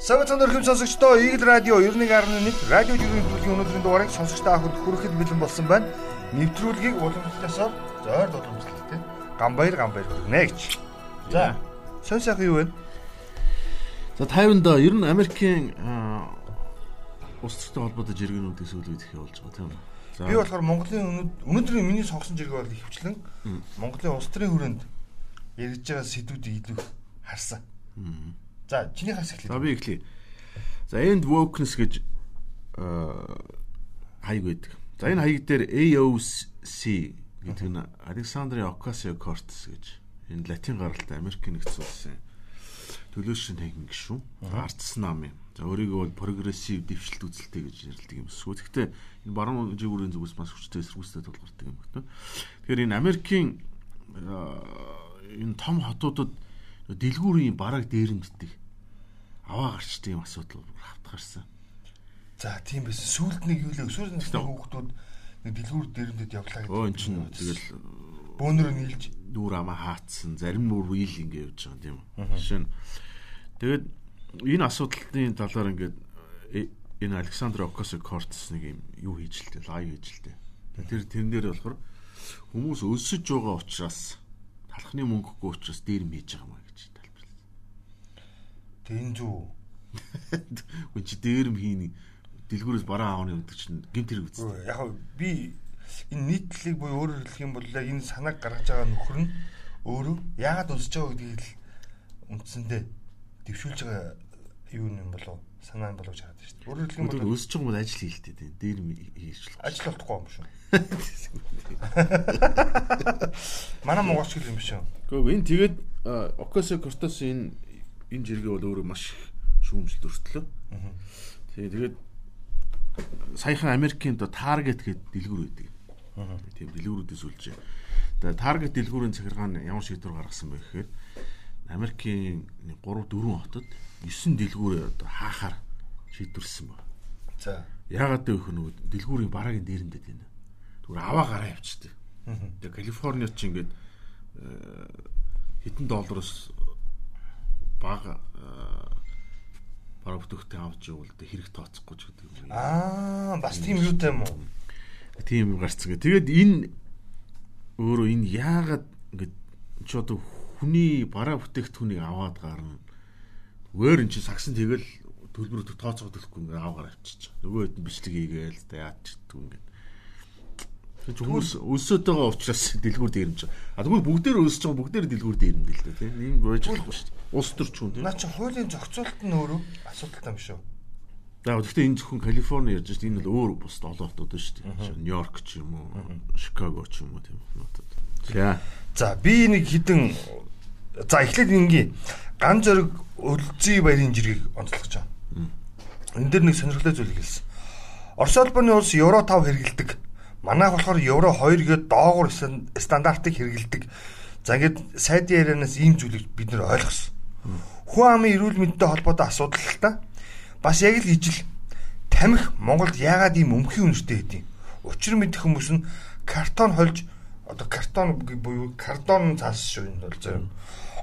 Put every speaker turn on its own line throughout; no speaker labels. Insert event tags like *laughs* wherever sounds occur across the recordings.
Савцан өрхөм сонсогчдоо Eagle Radio 91.1 радио жирийн төлөвийн өнөөдрийн дугаарыг сонсогчдоо авахд хүрэхэд бэлэн болсон байна. Нэвтрүүлгийг уламжлалаасаар зойр уламжлалтай гамбаяр гамбаяр хүргэнэ гэж. За. Сон сайхан юу вэ?
За 50-нд ер нь Америкийн улс төртэй холбоотой жиргэнүүдийг сүүл үед их явуулж байгаа тийм үү?
Би болохоор Монголын өнөөдрийн миний сонгосон жиргээ бол ихвчлэн Монголын улс төрийн хүрээнд яригдж байгаа сэдвүүдийг илүү харсан. За чиний хас эхлэе.
За би эхлэе. За end wokeness гэж хаяг байдаг. За энэ хаяг дээр AOC гэдэг нь Alexandria Ocasio-Cortez гэж энэ латин гаралтай Америк нэгдсэн улсын төлөөшин техник шүү. Ардс нам юм. За өөрийгөө бол прогрессив дэвшилт үзэлтэй гэж нэрлэдэг юм эсвэл. Гэхдээ энэ баруун жигүүрийн зүгээс бас хүчтэй эсэргүүцтэй тулгардаг юм байна. Тэгэхээр энэ Америкийн энэ том хотуудад дэлгүүрийн бараг дээрэмддэг аваа гарчдаг юм асуудал хавт гарсан.
За тийм байсан. Сүүлд нэг юу лээ. Сүүлд нэг хүүхдүүд нэг дэлгүүр дээрэмдэд явлаа
гэдэг. Өө эн чинь тэгэл
бөөнөр нийлж
дүүр амаа хаацсан. Зарим бүр үйл ингэ явж байгаа юм. Жишээ нь тэгээд энэ асуудлын талаар ингээд э, энэ Александр Окасо-Кортес нэг юм юу хийж л дээ. Лайв хийж л дээ. Тэр тэрэн дээр болохоор хүмүүс өлсөж байгаа учраас талхны мөнгөгүй учраас дээр мэж байгаа юм гэж тайлбарласан.
Тэн зүү. *laughs*
Үн чи дээр м хийн дэлгүүрээс бараа аавны гэдэг чинь гэмт хэрэг үст.
Яг би энэ нийтлэлийг буюу өөрөөр хэлэх юм бол энэ санааг гаргаж байгаа нөхөр нь өөрөө яагаад унсж байгаа гэдгийг л үндсэндээ дэвшүүлж байгаа юу юм болов санаа юм болов хараад шүү дээ.
Өөрөөр юм бол өсөж байгаа бол ажил хийлтэй дээ. Дээр хийж *laughs*
л. Ажил болохгүй юм шүү. Манай монголч юм биш үү?
Гэхдээ энэ тэгээд Окасо Кортос энэ энэ жиргээ бол өөрөө маш шүүмжлэлт өртлөө. Тэгээ тэгээд саяхан Америкийн до Target гэдэг дэлгүүр байдаг. Тийм дэлгүүрүүдээс үлжээ. Тэгээ Target дэлгүүрийн захиргаа нь ямар шийдвэр гаргасан бэ гэхээр Америкийн 3 4 хотод 9 дэлгүүрээ одоо хаахаар шийдвэрлсэн байна.
За.
Яагаад гэвэл нөгөө дэлгүүрийн бараагийн дээрэндээ байна. Түр аваа гараа явчихдаг. Тэгээ Калифорниуд ч ингээд э, хэдэн доллароос бага бараа бүтээгдэхүүн авч явал тэ хэрэг тооцохгүй ч гэдэг
юм. Аа бас тийм юутай юм уу?
Тийм гарцгаа. Тэгээд энэ өөрөө энэ яагаад ингээд ч одоо хүний бараа бүтээгдэхүүнийг аваад гарна Өөр эн чи сагсан тэгэл төлбөрөд тооцоод төлөхгүй ингээ аавгаар авчиж. Нөгөө хэд нь бичлэг хийгээл та яач гэдэг ингээ. Тэг хүмүүс байгаа учраас дэлгүүр дээрэмж. А тэгвэл бүгдээр өсөж байгаа бүгдээр дэлгүүр дээрэмд л дээ тийм. Ийм байж болохгүй шүү дээ. Улс төр ч юм тийм.
Наа чи хуулийн зохицуулалт нь өөрөө асуудалтай юм шүү.
За гэхдээ энэ зөвхөн Калифорни ярьж байна. Энэ бол өөр бус олон хотууд шүү дээ. Нью-Йорк ч юм уу, Шикаго ч юм уу тийм хотууд.
За. За би нэг хідэн за эхлээд ингийн ган зөрөг өлзий баярын жиргэг онцлогч байгаа. Энэ дэр нэг сонирхолтой зүйл хэлсэн. Орос улбаны улс евро 5 хэрэгэлдэг. Манайх болохоор евро 2 гээд доогуур стандартыг хэрэгэлдэг. За ингээд сайдын ярианаас ийм зүйлийг бид нэр ойлгосон. Хүн амын эрүүл мэндтэй холбоотой асуудал л та. Бас яг л ижил тамхи Монголд яагаад ийм өмхий үнэртэй хэдий. Учир мэдэх хүмүүс нь картон хольж одоо картон буюу картон цаас шүү энэ бол зөв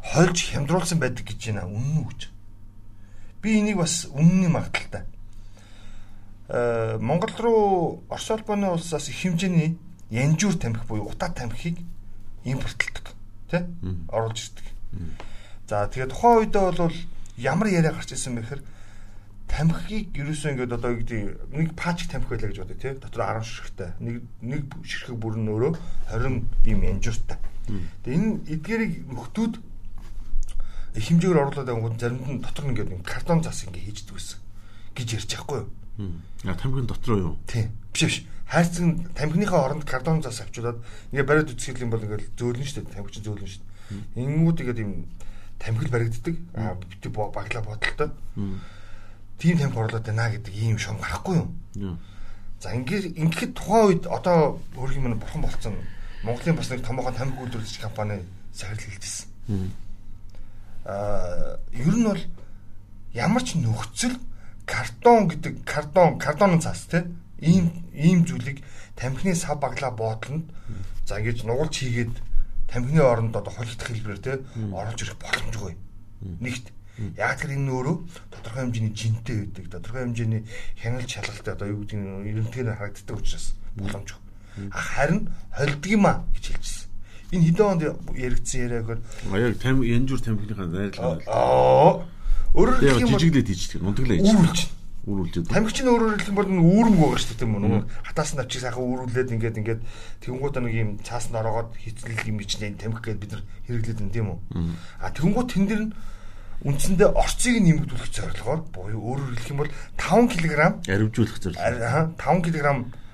хольж хямдруулсан байдаг гэж байна. Үнэн үү гэж. Би энийг бас үнэн юм магадaltaй. Э Монгол руу Орос улбаны улсаас их хэмжээний янжуур тамхи буюу утаа тамхиг импортлдог тий оруулж ирдэг. За тэгээ тухайн үедээ бол ямар яриа гарч ирсэн бэ гэхээр тамхиг ерөөсөө ингээд одоо гэдэг нэг пач тамхи байлаа гэж бодъё тий дотор 10 ширхэгтэй нэг нэг ширхэг бүр нь өөрөө 20 ийм янжууртай. Тэгээ энэ эдгэрийг нөхдүүд их хэмжээгээр оруулаад байгаа заримд нь дотор нь ингээд картон зас ингээд хийждэг гэсэн гэж ярьж байхгүй юу?
А тамхин дотор юу?
Тийм. Биш биш. Хайрцаг тамхиныхаа оронд картон зас авчуулаад ингээд бариад үсгэл юм бол ингээд зөөлнө шүү дээ. Тамхич зөөлнө шүү дээ. Ингүүд ингээд юм тамхил баригддаг. А бити баглаа бодолтой. Тийм тамхи оруулаад байна гэдэг ийм шум гарахгүй юу? За ингээд ингээд тухайн үед одоо өөрх юм бурхан болцсон Монголын бас нэг томоохон тамхи үйлдвэрлэгч компани сахирл хэлжсэн а ер нь бол ямар ч нөхцөл картон гэдэг картон картонын цаас тийм ийм ийм зүйлийг тамхины сав баглаа боодлонд за ингэж нугалж хийгээд тамхины оронд одоо холигдох хэлбэрээр тийм оруулж ирэх боломжгүй. Нэгт. Яг тэр энэ өөрөө тодорхой хэмжээний жинтэй байдаг, тодорхой хэмжээний хяналт шалгалтай одоо юу гэдэг нь эрентгэнээр харагддаг учраас боломжгүй. Харин а гэж хэлчихсэн. Энэ хэдэн онд яригдсан яриа гэхээр
яг там янжуур тамхиныхаа найрлага.
аа өөрөөр хэлэх юм бол
жижиглээд хийчихдэг. Унтаглаа хийчихдэг.
үүрүүлж
Үүрүүлж.
Тамхич нь өөрөөр хэлэх юм бол нэг үүрэмг байгаа шүү дээ тийм үү хатаас навчиг сайхан үүрүүлээд ингээд ингээд тэгэнгүүт нэг юм цаасанд ороогоод хитцэл юм чинь тамхи гэдээ бид нар хэрэглээд байна тийм үү а тэгэнгүүт тэн дээр нь үндсэндээ орцыг нэмэгдүүлэх зорилгоор буюу өөрөөр хэлэх юм бол 5 кг
Аривжуулах зорилго.
аа 5 кг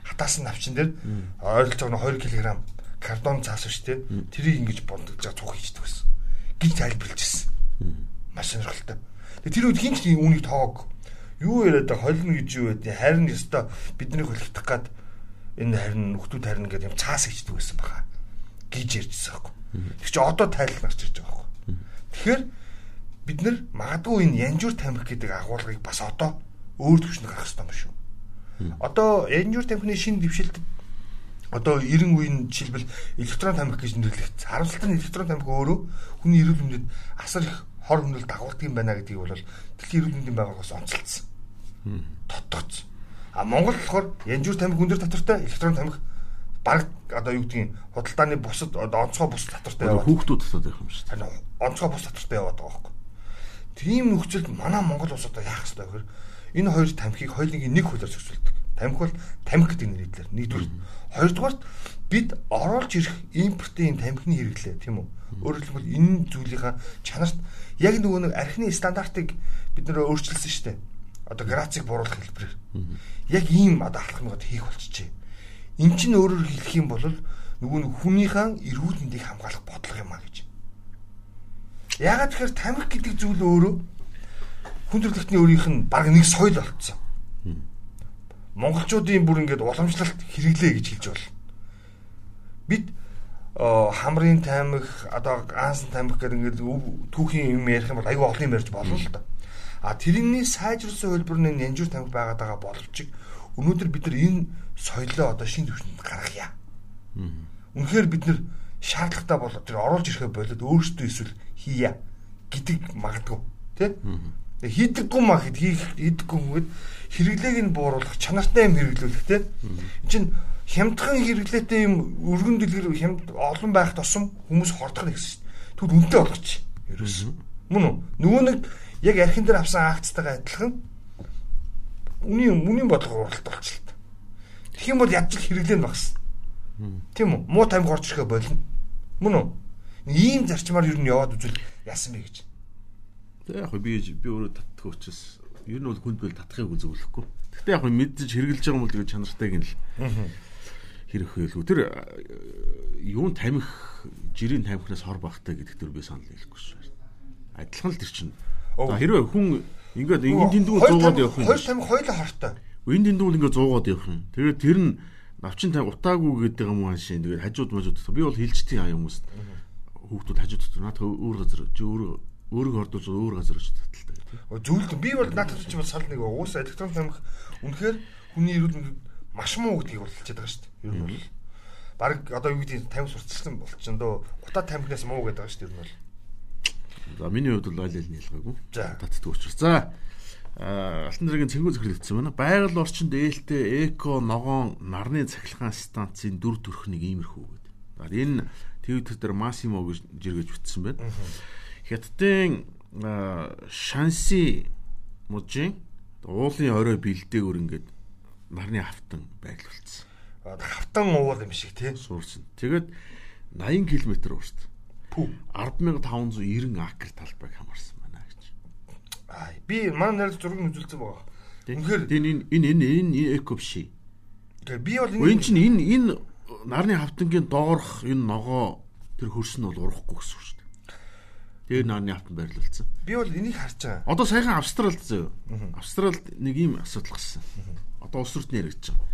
хатаас навчин дээр ойролцоогоор 2 кг картон цаас шүү дээ. Тэрийг ингэж бондгож байгаа цуг хийждэг байсан. Гэж тайлбарлажсэн. Маш сонирхолтой. Тэгээ тэр үед хинч үүнийг тоог. Юу яриад байгаа? Холно гэж юу байдیں۔ Харин ёстой. Биднийг холигдох гад энэ харин нөхдүүд харин гэдэг юм цаас хийдэг байсан баха. Гэж ярьжсэн байхгүй. Тэг чи одоо тайлбар гарч ирж байгаа байхгүй. Тэгэхээр бид нар магадгүй энэ янжуур тамхи гэдэг агуулгыг бас одоо өөр төвшөнд гаргах хэрэгтэй юм шүү. Одоо янжуур тамхины шинэ дэвшилтэд одоо 90 үеийн жишээлбэл электрон тамхи гэж нэрлэгдсэн. Харамсалтай нь электрон тамхи өөрөө хүний эрүүл мэндэд асар их хор хөндлөлт дагуулдаг юм байна гэдгийг бол дэлхийн эрүүл мэндийн байгууллагаас онцлцсон. Тодтогц. А Монгол болохоор янжуур тамхи өндөр татвартай электрон тамхи баг одоо юу гэдгийг худалдааны бусад одоо онцгой бус татвартай яваад
Хүүхдүүд татаад байх юм шүү дээ.
онцгой бус татвартай яваад байгаа байхгүй. Тийм нөхцөлд манай Монгол улс одоо яах ёстой вэ гэхээр энэ хоёр тамхиг хоёулынгийн нэг хуулиар зохицуулдаг. Тамхи бол тамхи гэдэг нэрээр нэгдүгээр. Хоёрдугаарт бид оруулж ирэх импортын тамхины хэрэглээ тийм үү? Өөрөөр хэлбэл энэ зүйлийнхаа чанарт яг нөгөө нэг архины стандартыг бид нөр өөрчилсөн шүү дээ. Одоо грацийг бууруулах хэлбэрээр. Яг ийм одоо алхмад хийх болчихжээ. Эн чинь өөрөөр хэлэх юм бол нөгөө нэг хүнийхэн эрүүл мэндийг хамгаалах бодлого юм а гэж. Ягаад тэгэхээр тамхи гэдэг зүйл өөрөө хүн төрөлхтний өөрийнх нь баг нэг соёл болцсон. Монголчуудын бүр ингээд уламжлалт хэрэглээ гэж хэлж болно. Бид хамрын тамхи одоо гансан тамхи гэдэг ингээд түүхийн юм ярих юм бол аюу олон юм ярьж болно л да. А тэрний сайжруулсан хөлбөр нь янжуур тамхи байгаад байгаа боловч өнөөдөр бид нар энэ соёлоо одоо шинэ төвшөнд гаргая. Үнэхээр бид нар шаардлагатай бол тэр оруулж ирэхэ болоод өөрсдөө эсвэл хийя гэдэг магадгүй тий хийдэггүй маа хэд хийх хийдэггүй хүмүүс хэрэглээг нь бууруулах чанартай юм хэрэглүүлэх тий энэ чинь хямдхан хэрэглээтэй юм өргөн дэлгэр хямд олон байх тусам хүмүүс хордох нь гэсэн шүү дээ тэгвэл үнэтэй болгоч ерөөс мөн үү нөгөө нэг яг архин дээр авсан акцтайгаа адилхан үний үнийн бодлого уралт болчихлоо Тэгэх юм бол ядч л хэрэглэн багсан. Тийм үү? Муу тамхи орж ирэхэ болно. Мөн үү? Ийм зарчмаар юу нь яваад үзвэл яасан бэ гэж.
Тэг яг би би өөрөө татдаг учраас ер нь бол хүнд бэл татахыг үзүүлэхгүй. Гэхдээ яг мэддэж хэрэгжилж байгаа юм бол тэгээ чанартайг нь л хэрэг хөлгөө. Тэр э, юун тамхи жирийн тамхинаас хор багтай гэдэг төр би санал нийлэхгүй шүү. Адилхан л тэр чинь. Хэрвээ хүн ингээд энэ дэндүү зуугаад явах юм.
Хоёр тамхи хоёулаа хортой.
Энд дэндүү ингээд зуугаад явах юм. Тэгээд тэр нь навчин там утаагүй гэдэг юм аа шин. Тэгээд хажууд мажууд би бол хилчтийн аа хүмүүс хүүхдүүд хажууд дотор наадах өөр газар чи өөрөө өөрийгөө ордуулж өөр газар очиж таталтай.
Зүйлд би бол надад ч бол сал нэг уус электрон тамхи үнэхээр хүний эрүүл мэндэд маш муу гэдгийг бол хэлчихэж байгаа шүү дээ. Ер нь бол баг одоо юу гэдэг тамхи сурталчилсан болчихно дөө. Гута тамхинаас муу гэдэг байгаа шүү дээ ер нь бол.
За миний хувьд бол айл айл нийлгаагүй.
За.
татдаг учраас. За алтан зэрэгийн цэнгүү зөвлөгдсөн байна. Байгаль орчинд ээлтэй эко ногоон нарны цахилгаан станцын дүр төрхнийг иймэрхүү гэдэг. Энэ Twitter дээр Massimo гэж жиргэж бүтсэн байна. Хятадын Шанси мужийн уулын орой бэлдээгүр ингээд нарны хавтан байрлуулсан.
Хавтан уул юм шиг тий.
Суурсан. Тэгээд 80 км урт
Пүү.
10590 акр талбайг хамарсан байна гэж.
Аа, би манай найрал зураг үзүүлсэн байгаа. Үнэхээр
энэ энэ энэ энэ эко биш.
тэгээ би бол
Үн чинь энэ энэ нарны хавтангийн доорх энэ ногоо тэр хөрс нь бол урахгүй гэсэн үг шүү дээ. Тэр нарны хавтан байрлуулсан.
би бол энийг харж байгаа.
Одоо саяхан Австралид зөө. Австралид нэг юм асуудал гарсан. Одоо улс төрт нэрэж байгаа.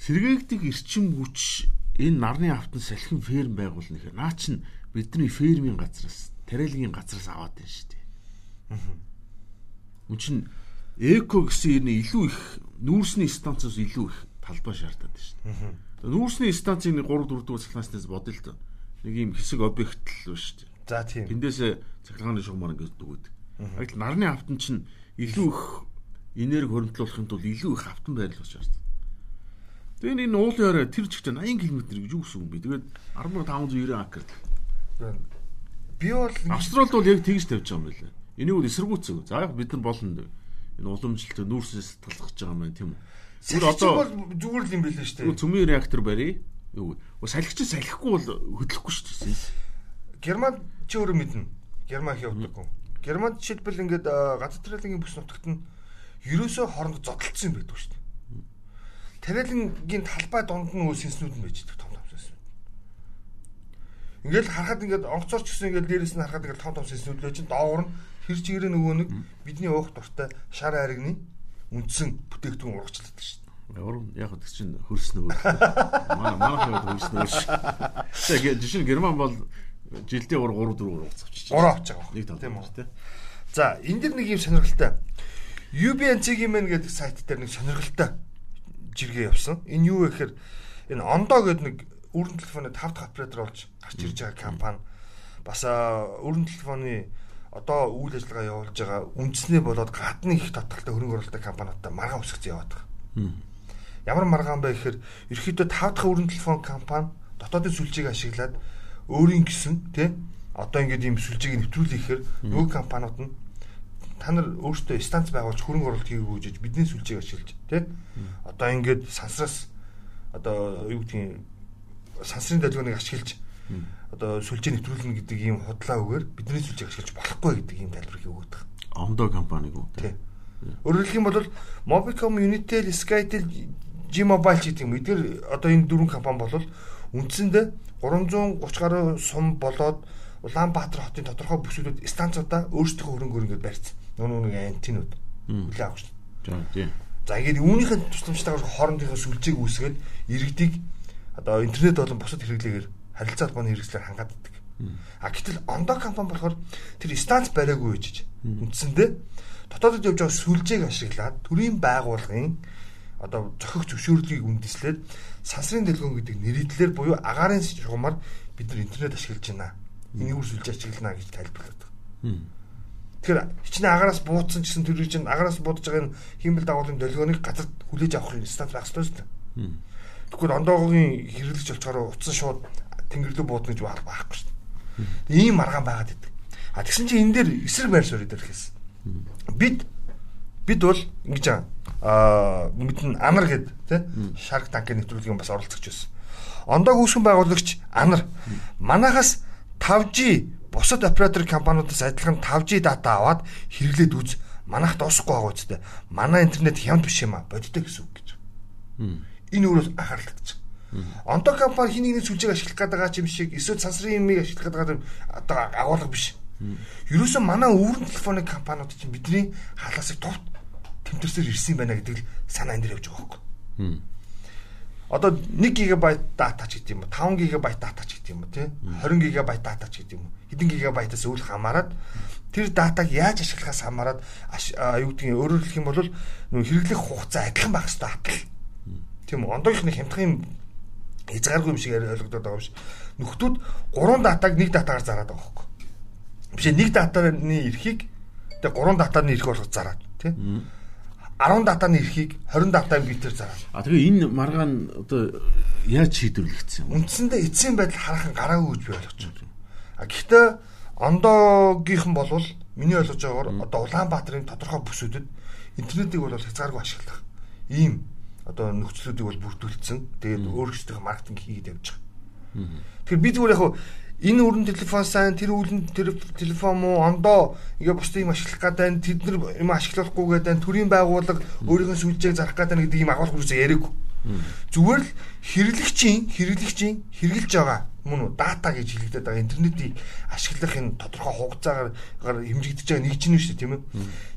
Сэргээгдэх эрчим хүч энэ нарны хавтан салхин ферм байгуулна гэхээр наа чин бидний фермийн газраас, тариалгийн газраас аваад байна шүү дээ. Үн чин эко гэсэн энэ илүү их нүүрсний станцаас илүү их талбай шаардаад байна шүү дээ. Нүүрсний станцын 3 4 дугаар цахилгаанаас бодъё л доо. Нэг юм хэсэг объект л байна шүү дээ.
За тийм.
Тэндээс цахилгааны шугамар ингээд дүгөөд. Яг л нарны хавтан чинь илүү их энерги хөрөнгөлүүлэхин тулд илүү их автан байрлуулж шаардсан. Тэгээд энэ уулын орой тэр чигт 80 км гэж юу гэсэн юм бэ? Тэгээд 10590 акр.
Би бол
Австралид бол яг тэгж тавьж байгаа юм байна. Энийг бол эсэргүүцэг. За яг бид нар болно. Энэ уламжлалт нүүрсээс талхаж байгаа юм байна тийм үү?
Зүгээр одоо зүгээр л юм билээ шүү дээ.
Цөмийн реактор барий. Юу. Салхич салхихгүй бол хөдлөхгүй шүү дээ.
Герман чи өөрөө мэднэ. Герман явдаггүй. Германд жишээлбэл ингээд газар тариалангийн бүс нутагт нь ерөөсөө хооронд зодтолцсон юм байдаг шүү дээ. Тариалангийн талбай донд нь үл сэнснүүд нь байж байгаа том том сэнснүүд. Ингээд харахад ингээд онгоцорч гэсэн ингээд дээрэс нь харахад ингээд том том сэнснүүд л чинь доогор нь хэр чигээрээ нөгөө нэг бидний уух дуртай шар айрагны үндсэн бүтээгдэхүүн урагчлалтай шүү дээ.
Ямар яг гэх чинь хөрснө өөр. Манай манай хавьд хөрснө өөр. *laughs* Тэгээ жишээ нь Герман бол жилдээ 3 3 4 урагц авчиж
байгаа. 3 авч байгаа.
Нэг тийм үү?
За, энэ дэр нэг юм сонирхолтой. UBNC-ийн мэн гэдэг сайт дээр нэг сонирхолтой жиргээ явсан. Энэ юу вэ гэхээр энэ Ондоо гэдэг нэг өрн телефоны 5 дахь оператор болж гарч ирж байгаа компани бас өрн телефоны одоо үйл ажиллагаа явуулж байгаа үндэснээ болоод гадны их татгалтай хөрөнгө оруулалттай компаниудтай маргаан өсгөж яваад байгаа. Ямар маргаан бэ гэхээр ерөөхдөө 5 дахь өрн телефон компани дотоодын сүлжээг ашиглаад өөрийн гэсэн тий одоо ингээд ийм сүлжээг нэвтрүүлэхээр нөгөө компаниуд нь та нар өөрсдөө станц байгуулж хөрөнгө оруулалт хийгээгүй гэж бидний сүлжээг ашиглаж тий одоо ингээд сансраас одоо юу гэдгийг сансрын дэлгөөнийг ашиглаж одоо сүлжээ нэвтрүүлнэ гэдэг ийм худлаа үгээр бидний сүлжээг ашиглаж болохгүй гэдэг ийм тайлбарыг өгöd байгаа.
Ондоо компаниг үү?
Тий. Өөрөөр хэлэх юм бол Mobicom, Unitel, Skytel, G-Mobile ч гэдэг юм. Эдгээр одоо энэ дөрвөн компани бол үндсэндээ 330 гаруй сум болоод Улаанбаатар хотын тодорхой бүсгүүд станцуудаа өөрсдөө хөрөнгө ингээд барьсан. Нүг нэг антинууд хүлээ авах.
За тийм.
За ингээд үүнийхэн тусламжтайгаар хоорондынхоо сүлжээг үүсгээд иргэдийг одоо интернет болон бусад хэрэглээгээр харилцаа холбооны хэрэгслээр хангаддаг. А гэтэл ондоо компани болохоор тэр станц бариагүй гэж үндсэндээ дотоодод явж байгаа сүлжээг ашиглаад төрийн байгууллагын одоо зохих зөвшөөрлөгийг үндэслээд сансрын дэлгөөн гэдэг нэрийдлэр буюу агаарын шугамар бид нар интернет ашиглаж байна. Энийг үрсүүлж ашиглана гэж тайлбарлаад байгаа. Тэгэхээр хичнээн агараас буудсан гэсэн төрөй чинь агараас буудаж байгаа энэ хиймэл дагуулын долгионыг газар хүлээж авах станц байх ёстой шүү дээ. Тэгвэл ондоогогийн хэрэглэж олцохоор утсан шууд тэнгэр рүү буудна гэж байхгүй шүү дээ. Ийм маргаан байгаад идэг. А тэгсэн чинь энэ дээр эсрэг байр суурь дээр хэлсэн. Бид бид бол ингэж аа мэдэн анар гэд тий шарк танкын нэвтрүүлгийн бас оролцогч байсан. Ондоог үүсгэн байгуулагч анар манахаас 5G бусад оператор компаниудаас адилхан 5G дата аваад хэрэглээд үз манайх дуусахгүй байгаа үстэй. Манай интернет хямд биш юм а бодтой гэсэн үг гэж. Энэ өөрөөс анхаарал татчих. Ондоо компани хин нэгний сүлжээг ашиглах гэдэг байгаа юм шиг эсвэл сансрын юмыг ашиглах гэдэг одоо агуулга биш. Ерөөсөө манай өвөрн телефоны компаниуд чинь бидний халаасыг товт тэмдэрсээр ирсэн байна гэдэг л санаа энэ дэр явж байгаа хөөхгүй. Одоо 1 ГБ дата ч гэдэг юм уу 5 ГБ дата ч гэдэг юм уу тий 20 ГБ дата ч гэдэг юм уу? Хэдэн гигабайтаас үл хамааран тэр датаг яаж ашиглахаас хамааран юу гэдгийг өөрөөр хэлэх юм бол нөх хэрэглэх хугацаа адилхан байх хэрэгтэй атал. Тийм үү? Ондоогийнхны хямдхан юм хязгааргүй юм шиг ойлгогдоод байгаа юм шиг. Нөхдүүд 3 датаг нэг датагаар зараад байгаа хөөхгүй. Биш нэг датаны эрхийг тэгээ 3 датаны эрх болгож зараад тий 10 датаны эрхийг 20 датаа битээр зараад.
А тэгээ энэ маргаан одоо яаж шийдвэрлэгдсэн
юм? Үндсэндээ эцсийн байдал хараахан гараагүй гэж би ойлгож байна. А гэхдээ ондоогийнхан болвол миний ойлгож байгаагаар одоо Улаанбаатарын тодорхой бүсүүдэд интернетийг бол хязгааргүй ашиглах. Ийм одоо нөхцлүүдийг бол бүрдүүлсэн. Тэгээд өөрсдөө маркетинг хийгээд явж байгаа. Тэгэхээр би зүгээр яг энэ өрн телефон сайн тэр үлэн телефон муу ондоо ингээ бусдыг юм ашиглах гэдэг тэд нар юм ашиглахгүй гэдэг төрийн байгууллага өөрийнхөө сүлжээг зарах гэдэг гэдэг ийм агуулга үүсээ яриаггүй. Зүгээр л хэрэглэгчийн хэрэглэгчийн хэрэгжилж байгаа мөн үү дата гэж хэлэгдэт байгаа интернетийг ашиглах энэ тодорхой хугацаагаар хэмжигдэж байгаа нэгж нь шүү дээ тийм ээ.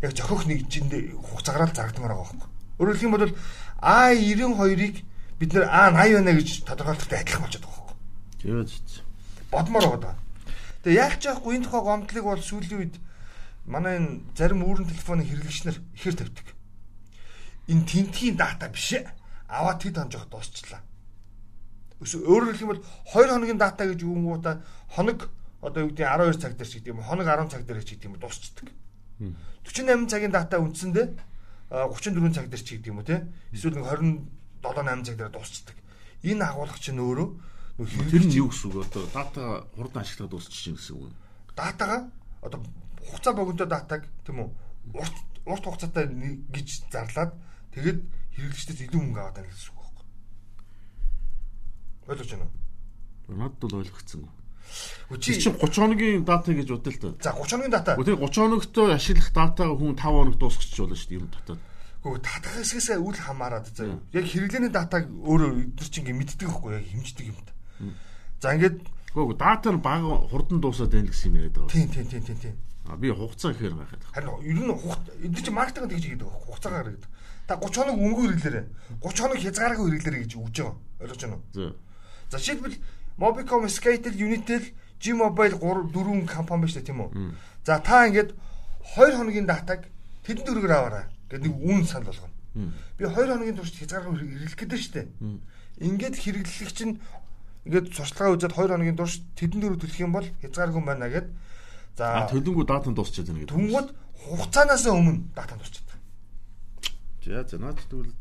Яг зохих нэгжинд хугацаагаар л зарагдмаар байгаа байхгүй. Өөрөөр хэлэх юм бол А92-ыг бид нэр А80 байна гэж тодорхойлохтой адилхан болчиход байгаа байхгүй.
Тийм
бодмоор байгаа. Тэгээ яах ч яахгүй энэ тухай гомдлыг бол сүүлийн үед манай энэ зарим үүрэн телефоны хэрэглэгчнэр ихэр тавьдаг. Энэ тентгийн дата биш ээ. Аваад тэд хонжох дуусчлаа. Өөрөөр хэлэх юм бол 2 хоногийн дата гэж үгэнгуудаа хоног одоо юу гэдэг 12 цаг дээр ч гэдэг юм хоног 10 цаг дээр ч гэдэг юм дуусчдаг. 48 цагийн дата үндсэндээ 34 цаг дээр ч гэдэг юм уу те. Эсвэл нэг 27 8 цаг дээр дуусчдаг. Энэ агуулга чинь өөрөө
тэр нь юу гэсэн үг одоо дата хурдан ашиглаад дуусчих гэсэн үг.
Датага одоо хугацаа богино датаг тийм үү? Урт урт хугацаатай гэж зарлаад тэгэд хэрэглэгчдээс илүү мөнгө аваад байна гэсэн үг байхгүй. Ойлгож байна уу?
Надад бол ойлгогдсон. Чи чинь 30 хоногийн дата гэж бодъё л
та. За 30 хоногийн дата.
Гэхдээ 30 хоногт ашиглах датаг хүн 5 хоног дуусгачих болно шүү дээ юм дотоод.
Гэхдээ татах хэсгээс үл хамаарад заа. Яг хэрэглээний датаг өөрөө өдөр чинь мэддэг байхгүй яг хэмждэг юм та. За ингээд
Гэхдээ дата нь бага хурдан дуусаад байна гэсэн юм яриад байгаа.
Тийм тийм тийм тийм тийм.
А би хугацаа гэхээр байхад.
Харин ер нь хугацаа энд чинь маркетинг гэж хэлдэг байхгүй хугацаагаар гэдэг. Та 30 хоног өнгө хэрэглээрэ. 30 хоног хязгааргүй хэрэглээрэ гэж өгж байгаа. Ойлгож байна уу? За жишээлбэл Mobicom, Skytel, Unitel, G-Mobile 3 4 компани байна шүү дээ тийм үү? За та ингээд 2 хоногийн датаг тэдэн дөрөөр аваарай гэдэг нэг үн санал болгоно. Би 2 хоногийн турш хязгааргүй хэрэглэх гэдэг шүү дээ. Ингээд хэрэглэх чинь ингээд сурчлагаа үзээд 2 хоногийн турш тэдэн дөрөв төлөх юм бол хязгааргүй байна гэд.
За төлөнгөө датан дуусчихад байна гэдэг.
Түнгод хугацаанаас өмнө датан дуусчихад.
За за наад тэгвэл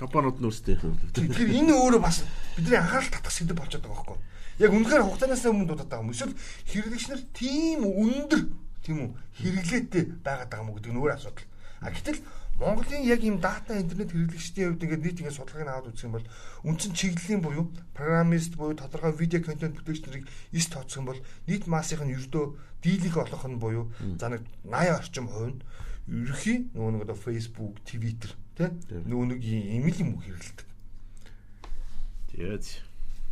компаниуд нь өөрсдөө юм.
Тэгэхээр энэ өөрөө бас бидний анхаарал татах сэдв болчиход байгаа байхгүй юу? Яг үнэхээр хугацаанаас өмнө дуудаад байгаа юм. Эсвэл хэрэглэгч нар тийм өндөр тийм үү хэрэглээтэй байгаад байгаа юм гэдэг нь өөр асуудал. А гэтэл Монголын яг ийм дата интернет хэрэглэгчдийн хувьд ингээд нийт ингээд судалгааг аваад үзэх юм бол үндсэн чиглэлийн буюу программист буюу тодорхой видео контент бүтээгч нарыг эс тооцох юм бол нийт массыг нь ердөө дийлэх олох нь буюу за нэг 80 орчим хувь нь ерөхий нөгөө нэг одоо Facebook, Twitter тий нөгөө нэг ийм юм хэрэглэдэг.
Тэгээд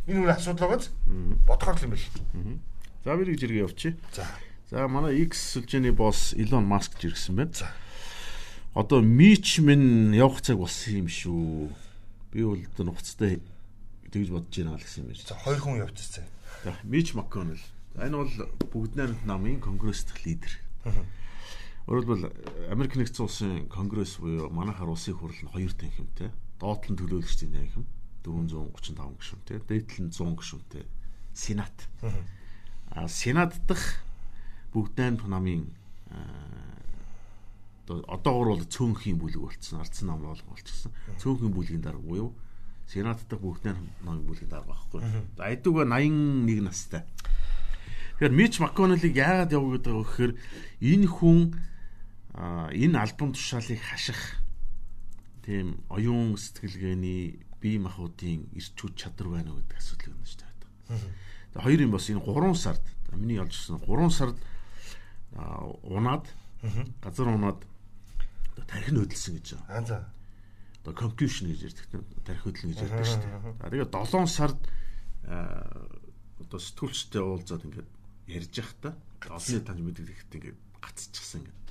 Энэ үр асуудал байгааз бодохоор юм биш.
За би нэг зэрэг явчих.
За.
За манай X сүлжээний босс Elon Musk ч ирсэн байна. За. Одоо мич минь явах цаг болсон юм шүү. Би бол одоо нухацтай тэгж бодож байна гэсэн юм байна.
За хоёр хүн явчихсан.
За Мич Макконел. Энэ бол бүгд найрамд намын конгресс дэх лидер. Өөрөлдвөл Америк нэгдсэн улсын конгресс буюу манайхаар улсын хурал нь хоёр танхимтай. Доотлон төлөөлөгчдийн танхим. 435 гишүүнтэй, дээдл нь 100 гишүүнтэй Сенат. Аа Сенат дахь бүгд найрамд намын одоогор бол цөөнхийн бүлэг болцсон, ардсан нам болгон болчихсон. Цөөнхийн бүлгийн дарга буюу Сенат дахь бүгд найрамд намын бүлгийн дарга байхгүй. За айдуга 81 настай. Тэгэхээр Мич Макконелыг яагаад явуулдаг вэ гэхээр энэ хүн энэ альбом тушаалыг хаших тийм оюун сэтгэлгээний бие махбодын эрч хүч чадвар байна уу гэдэг асуудал байна шүү дээ. Тэгээ хоёр юм бас энэ 3 сард миний олж ирсэн 3 сард унаад газар унаад тархин хөдөлсөн гэж байна.
Аа за.
Одоо competition гэж ярьдаг тархи хөдлөн гэж ярьдаг шүү дээ. За тэгээ 7 сард одоо сэтгүүлчтэй уулзаад ингээд ярьж явах та олонний танд мэдээлэхэд ингээд гацчихсан ингээд.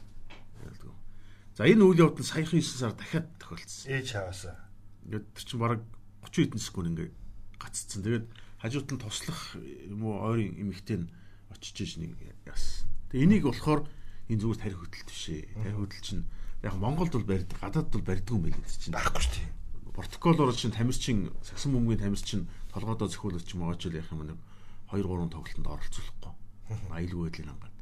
За энэ үйл явдал саяхан 9 сар дахиад тохиолдсон.
Ээж хаваасаа
Ингээд тэр чинь бараг 30 хэдэн секунд ингээд гаццсан. Тэгээд хажууд нь туслах юм уу ойрын эмэгтэй нь очиж иж нэг яасан. Тэгээ энийг болохоор энэ зүгээр тарих хөдөлт биш ээ. Тарих хөдөл чинь яг Монголд бол барьдаг, гадаадд бол барьдаг юм гэдэг чинь.
Байхгүй шүү дээ.
Протоколоор чинь тамирчин сагсан бөмбөгийн тамирчин толгойдоо зөхиөлөж ч юм уу очил яах юм нэг 2 3 тоглолтод оролцуулахгүй. Аюулгүй байдлын ангаад.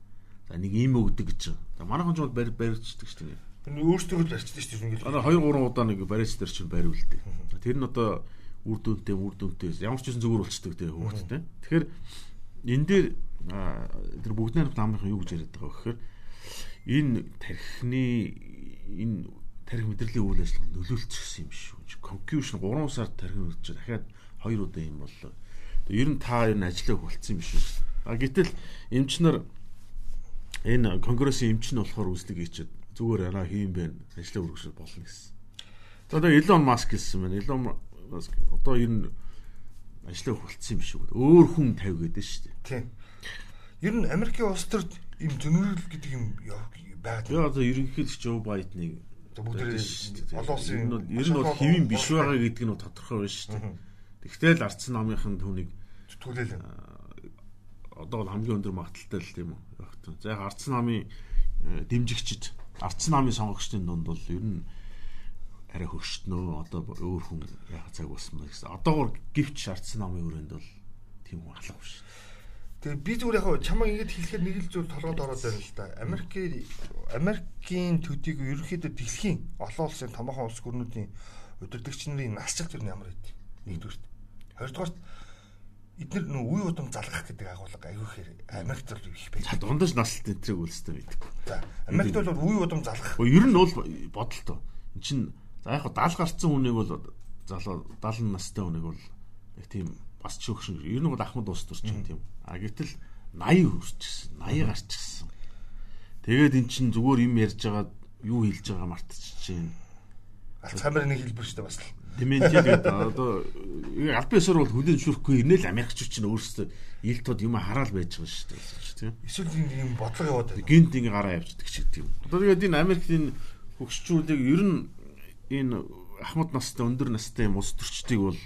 За нэг ийм өгдөг гэж. За манайхан ч бол барь барьждаг шүү дээ.
Өөрсдөө л барьчдаг шүү дээ
ингээд. Одоо 2 3 удаа нэг барьж дээр чинь барив л дээ. Тэр нь одоо үр дүнтэй үр дүнтэй ямар ч юм зүгээр болчдөг те хөөхтэй. Тэгэхээр энэ дээр тэр бүгд найрамд намынхан юу гэж яриад байгаа гэхээр энэ тархины энэ тарих мэдрэлийн үйл ажиллагаа нөлөөлчихсөн юм шүү. Concussion 3 сар тархин үлдэж дахиад 2 удаа юм боллоо. Тэгээ ер нь та энэ ажиллаа болцсон юм шүү. А гэтэл эмчнэр энэ конгрессийн эмч нь болохоор үзлэг хийчихэд зүгээр яна хийм бэ ажиллаа үргэлжлэл болно гэсэн. Одоо Elon Musk гэсэн байна. Elon Musk одоо ер нь ажиллаа хөлтсөн юм шиг өөр хүн тавь гэдэг шүү дээ.
Тийм. Ер нь Америкийн улс төрд ийм зөнөөрөл гэдэг юм байгаад.
Тэгээ одоо ерөнхийлөгч Joe Biden-ыг
бүгд олон улсын
ер нь бол хэвэн биш байгаа гэдэг нь тодорхой байна шүү дээ. Тэгтэл ардсан намынхан түүнийг
түлээлэн
одоо бол хамгийн өндөр магадaltaй л тийм үү. За яг ардсан намын э, дэмжигчд ардсан намын сонгогчдын дунд бол ер нь арай хөштнөө одоо өөр хүн яах цаг болсон байх гэсэн. Одоогор гівч ардсан намын өрөөнд бол тийм хүн алга биш.
Тэгээ би зүгээр яг чамаа ингэж хэлэхэд нэг л зүйл толгойд ороод байна л да. Америкийн Америкийн төдийг ерөнхийдөө дэлхийн олон улсын томоохон улс гүрнүүдийн удирдагч нарын насжилт төр нь ямар байд. Нэгдүгürt. Хоёрдугаарт эдгээр нөө үе удам залгах гэдэг агуулга аюу ихээр Америкт л их байд.
За дундаж наслт энтрийг үлстэй байдаг.
За Америкт бол үе удам залгах.
Ер нь бол бодолтой. Энд чинь за яг 70 гарцсан хүнийг бол залуу 70 настай хүнийг бол яг тийм бас ч өгшин. Ер нь бол Ахмад уус төрч юм тийм. А гэтэл 80 хүрчихсэн. 80 гарчихсан. Тэгээд эн чин зүгээр юм ярьж байгаа юу хэлж байгаа мартчихжээ.
Алцхаймер нэг хэлбэр шүү дээ бас л.
Дементигээд одоо аль биесээр бол хүлэн зөвшөөрөхгүй ингээл Америкчууд чинь өөрсдөө ил тод юм хараал байж байгаа шүү дээ тийм.
Эсвэл юм бодлого яваад байна.
Гинт ингээ гараа явждаг ч гэдэг юм. Одоо тэгээд энэ Америкийн хөгшчүүдийг ер нь энэ ахмад настай өндөр настай юм ус төрчдгийг бол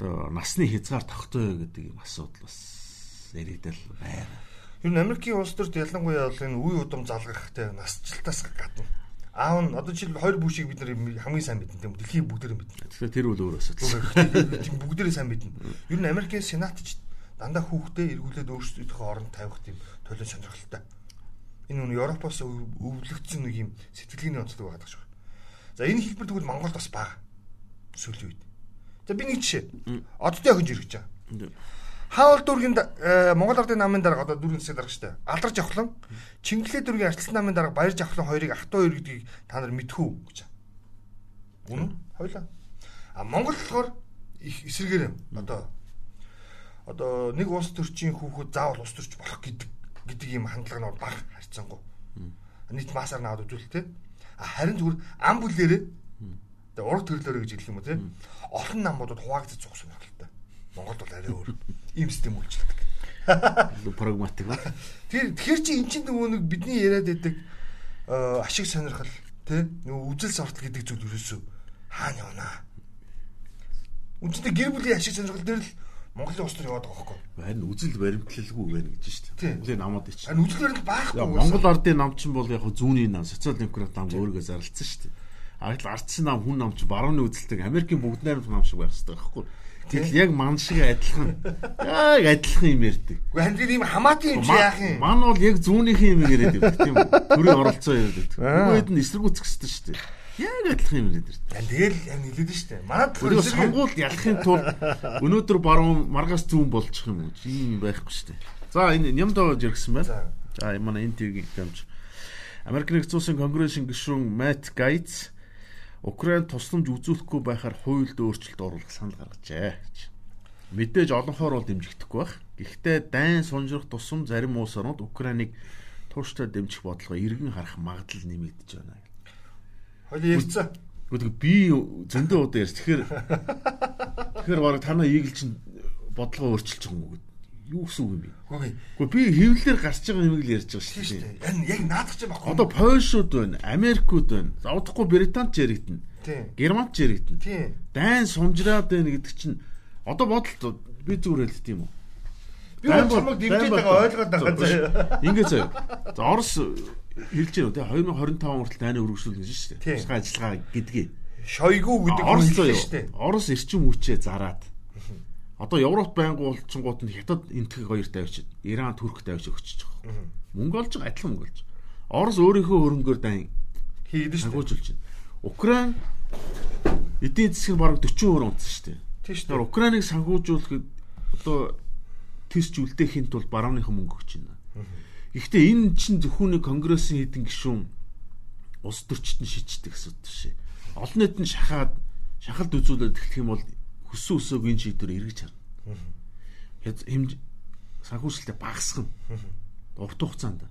одоо насны хязгаар тогтооё гэдэг юм асуудал бас яригдал байна.
Нь Америкийн улс төрд ялангуяа бол энэ үе удам залгахтай насжилтаас гадна аав нь одоо жишээл хоёр бүшийг бид нар хамгийн сайн мэднэ тийм дэлхийн бүгдээр мэднэ.
Тэгэхээр тэр үл өөр асуудал.
Бүгдээрээ сайн мэднэ. Ер нь Америкийн сенатч дандаа хүүхдээ эргүүлээд өөрсдийнхөө оронд тавих тийм төлөө сонирхолтой. Энэ нь Европоос өвлөгдсөн нэг юм сэтгэлгээний онцлог байгаа гэж байна. За энэ хэлбэр тэгвэл Монголд бас бага. Сүүлийн үед. За би нэг жишээ. Одтой охин жиргэж байгаа. Хаул дүүргийн э, Монгол Ардын намын дарга одоо дүүргийн засаг дарга штэ. Алдар Жавхлан Чингэлээ дүүргийн арчилсан намын дарга Баяр Жавхлан хоёрыг ах トゥ хоёр гэдгийг та нар мэдхүү гэж. Үнэн? Хойлоо. А Монгол болохоор их эсэргээр одоо одоо нэг улс төрчийн хүүхэд заавал улс төрч болох гэдэг гэдэг юм хандлага нь баг харьцангуй. Нийт масаар наваад үзүүлэлтэй. Харин зүгээр ам бүлээрээ тэгээ ураг төрлөөрөө гэж хэлэх юм уу те. Олон намуудад хуваагдаж зогсон сонирхолтой. Монголд бол арай өөр ийм систем үйлчлдэг.
Прагматик ба.
Тэр тэгэхээр чи эн чинь нөгөө бидний яриад байдаг ашиг сонирхол тий нөгөө үжил сортол гэдэг зүйл ерөөсөө хаана явна. Үндсэндээ гэр бүлийн ашиг сонирхол дээр л Монголын улс төр яваад байгаа байхгүй.
Харин үжил баримтлалгүй байна гэж шүү дээ. Монголын намууд ич.
Харин үжил баримт байхгүй.
Монгол ардын нам чинь бол яг зүүнний нам, социал демократ нам өөрийгөө зарлцсан шүү дээ. А гэтэл ардсын нам хүн нам чинь барууны үзэлтэй Америкийн бүгд найрамд нам шиг байх хэрэгтэй байхгүй. Тэгэл яг ман шиг адилхан. Яг адилхан юм ярьдаг.
Гэхдээ хань тийм хамаатан юм чи яах юм?
Ман бол яг зүүнийхэн юм яриад байдаг тийм төрийн оролцоо яриад байдаг. Нөгөөд нь эсэргүүцэх хэрэгтэй шүү дээ. Яг адилхан юм яриад байдаг.
Тэгэл яг нэлээд шүү дээ. Манад
тэр сонгуул ялахын тулд өнөөдөр баруун маргаас зүүн болчих юм уу? Тийм байхгүй шүү дээ. За энэ нямдоо жиргсэн байна. За манай энэ тийг гэмж Америк нэгдсэн улсын конгрессийн гишүүн Мэтт Гайц Украин тусламж үзүүлэхгүй байхаар хуульд өөрчлөлт оруулах санал гаргажээ гэж. Мэдээж олонхоор бол дэмжигдэхгүй байх. Гэхдээ дайн сунжрах тусам зарим улс орнууд Украиныг тууштай дэмжих бодлого эргэн харах магадлал нэмэгдэж байна.
Хойло ярьцаа.
Гэхдээ би зөндөө удаа ярьж. Тэгэхээр *laughs* тэгэхээр баг танаа ийгэл чинь бодлого өөрчилж байгаа юм уу юу гэсэн үг юм бэ? Гэхдээ би хэвлэлээр гарч байгаа юм л ярьж байгаа шүү дээ.
Энэ яг наадах чинь баггүй.
Одоо Польшууд байна, Америкууд байна. Завдахгүй Британд ч яригдана. Германд ч яригдана. Дайн сунжраад байна гэдэг чинь одоо бодолт би зүгээр хэлт юм уу?
Би чамайг дэмжиж байгаа ойлгоод байгаа.
Ингээ заа. За Орос хэлж байна те 2025 хүртэл дайны өргөжлүүлнэ шүү дээ. Тусгай ажиллагаа гэдгийг.
Шойгу гэдэг
нь шүү дээ. Орос эрчим хүчээ зараад Одоо Европ байнгу улцсангууд нь хятад энтхэг хоёр тавьчих, Иран, Турк тавьж өгчөж байгаа. Мөнгө олж байгаа, адилхан мөнгө олж. Орос өөрийнхөө хөрөнгөөр дан
хийгээд шүү.
Хагуулж байна. Украин эдийн нь бараг 40% унтсан шүү дээ.
Тийм шүү дээ.
Украиныг санхүүжүүлэхэд одоо тэсч үлдээхийн тулд барууныхан мөнгө өгч байна. Гэхдээ энэ чинь зөвхөн конгрессийн хэдэн гишүүн улс төрчид нь шийддэг асуудал шээ. Олон нийт нь шахаад шахалт үзүүлээд эхлэх юм бол хүссэн өсөөгийн шийдвэр эргэж харна. Хэмж санхүүжилтээ багасгана. Урт хугацаанд.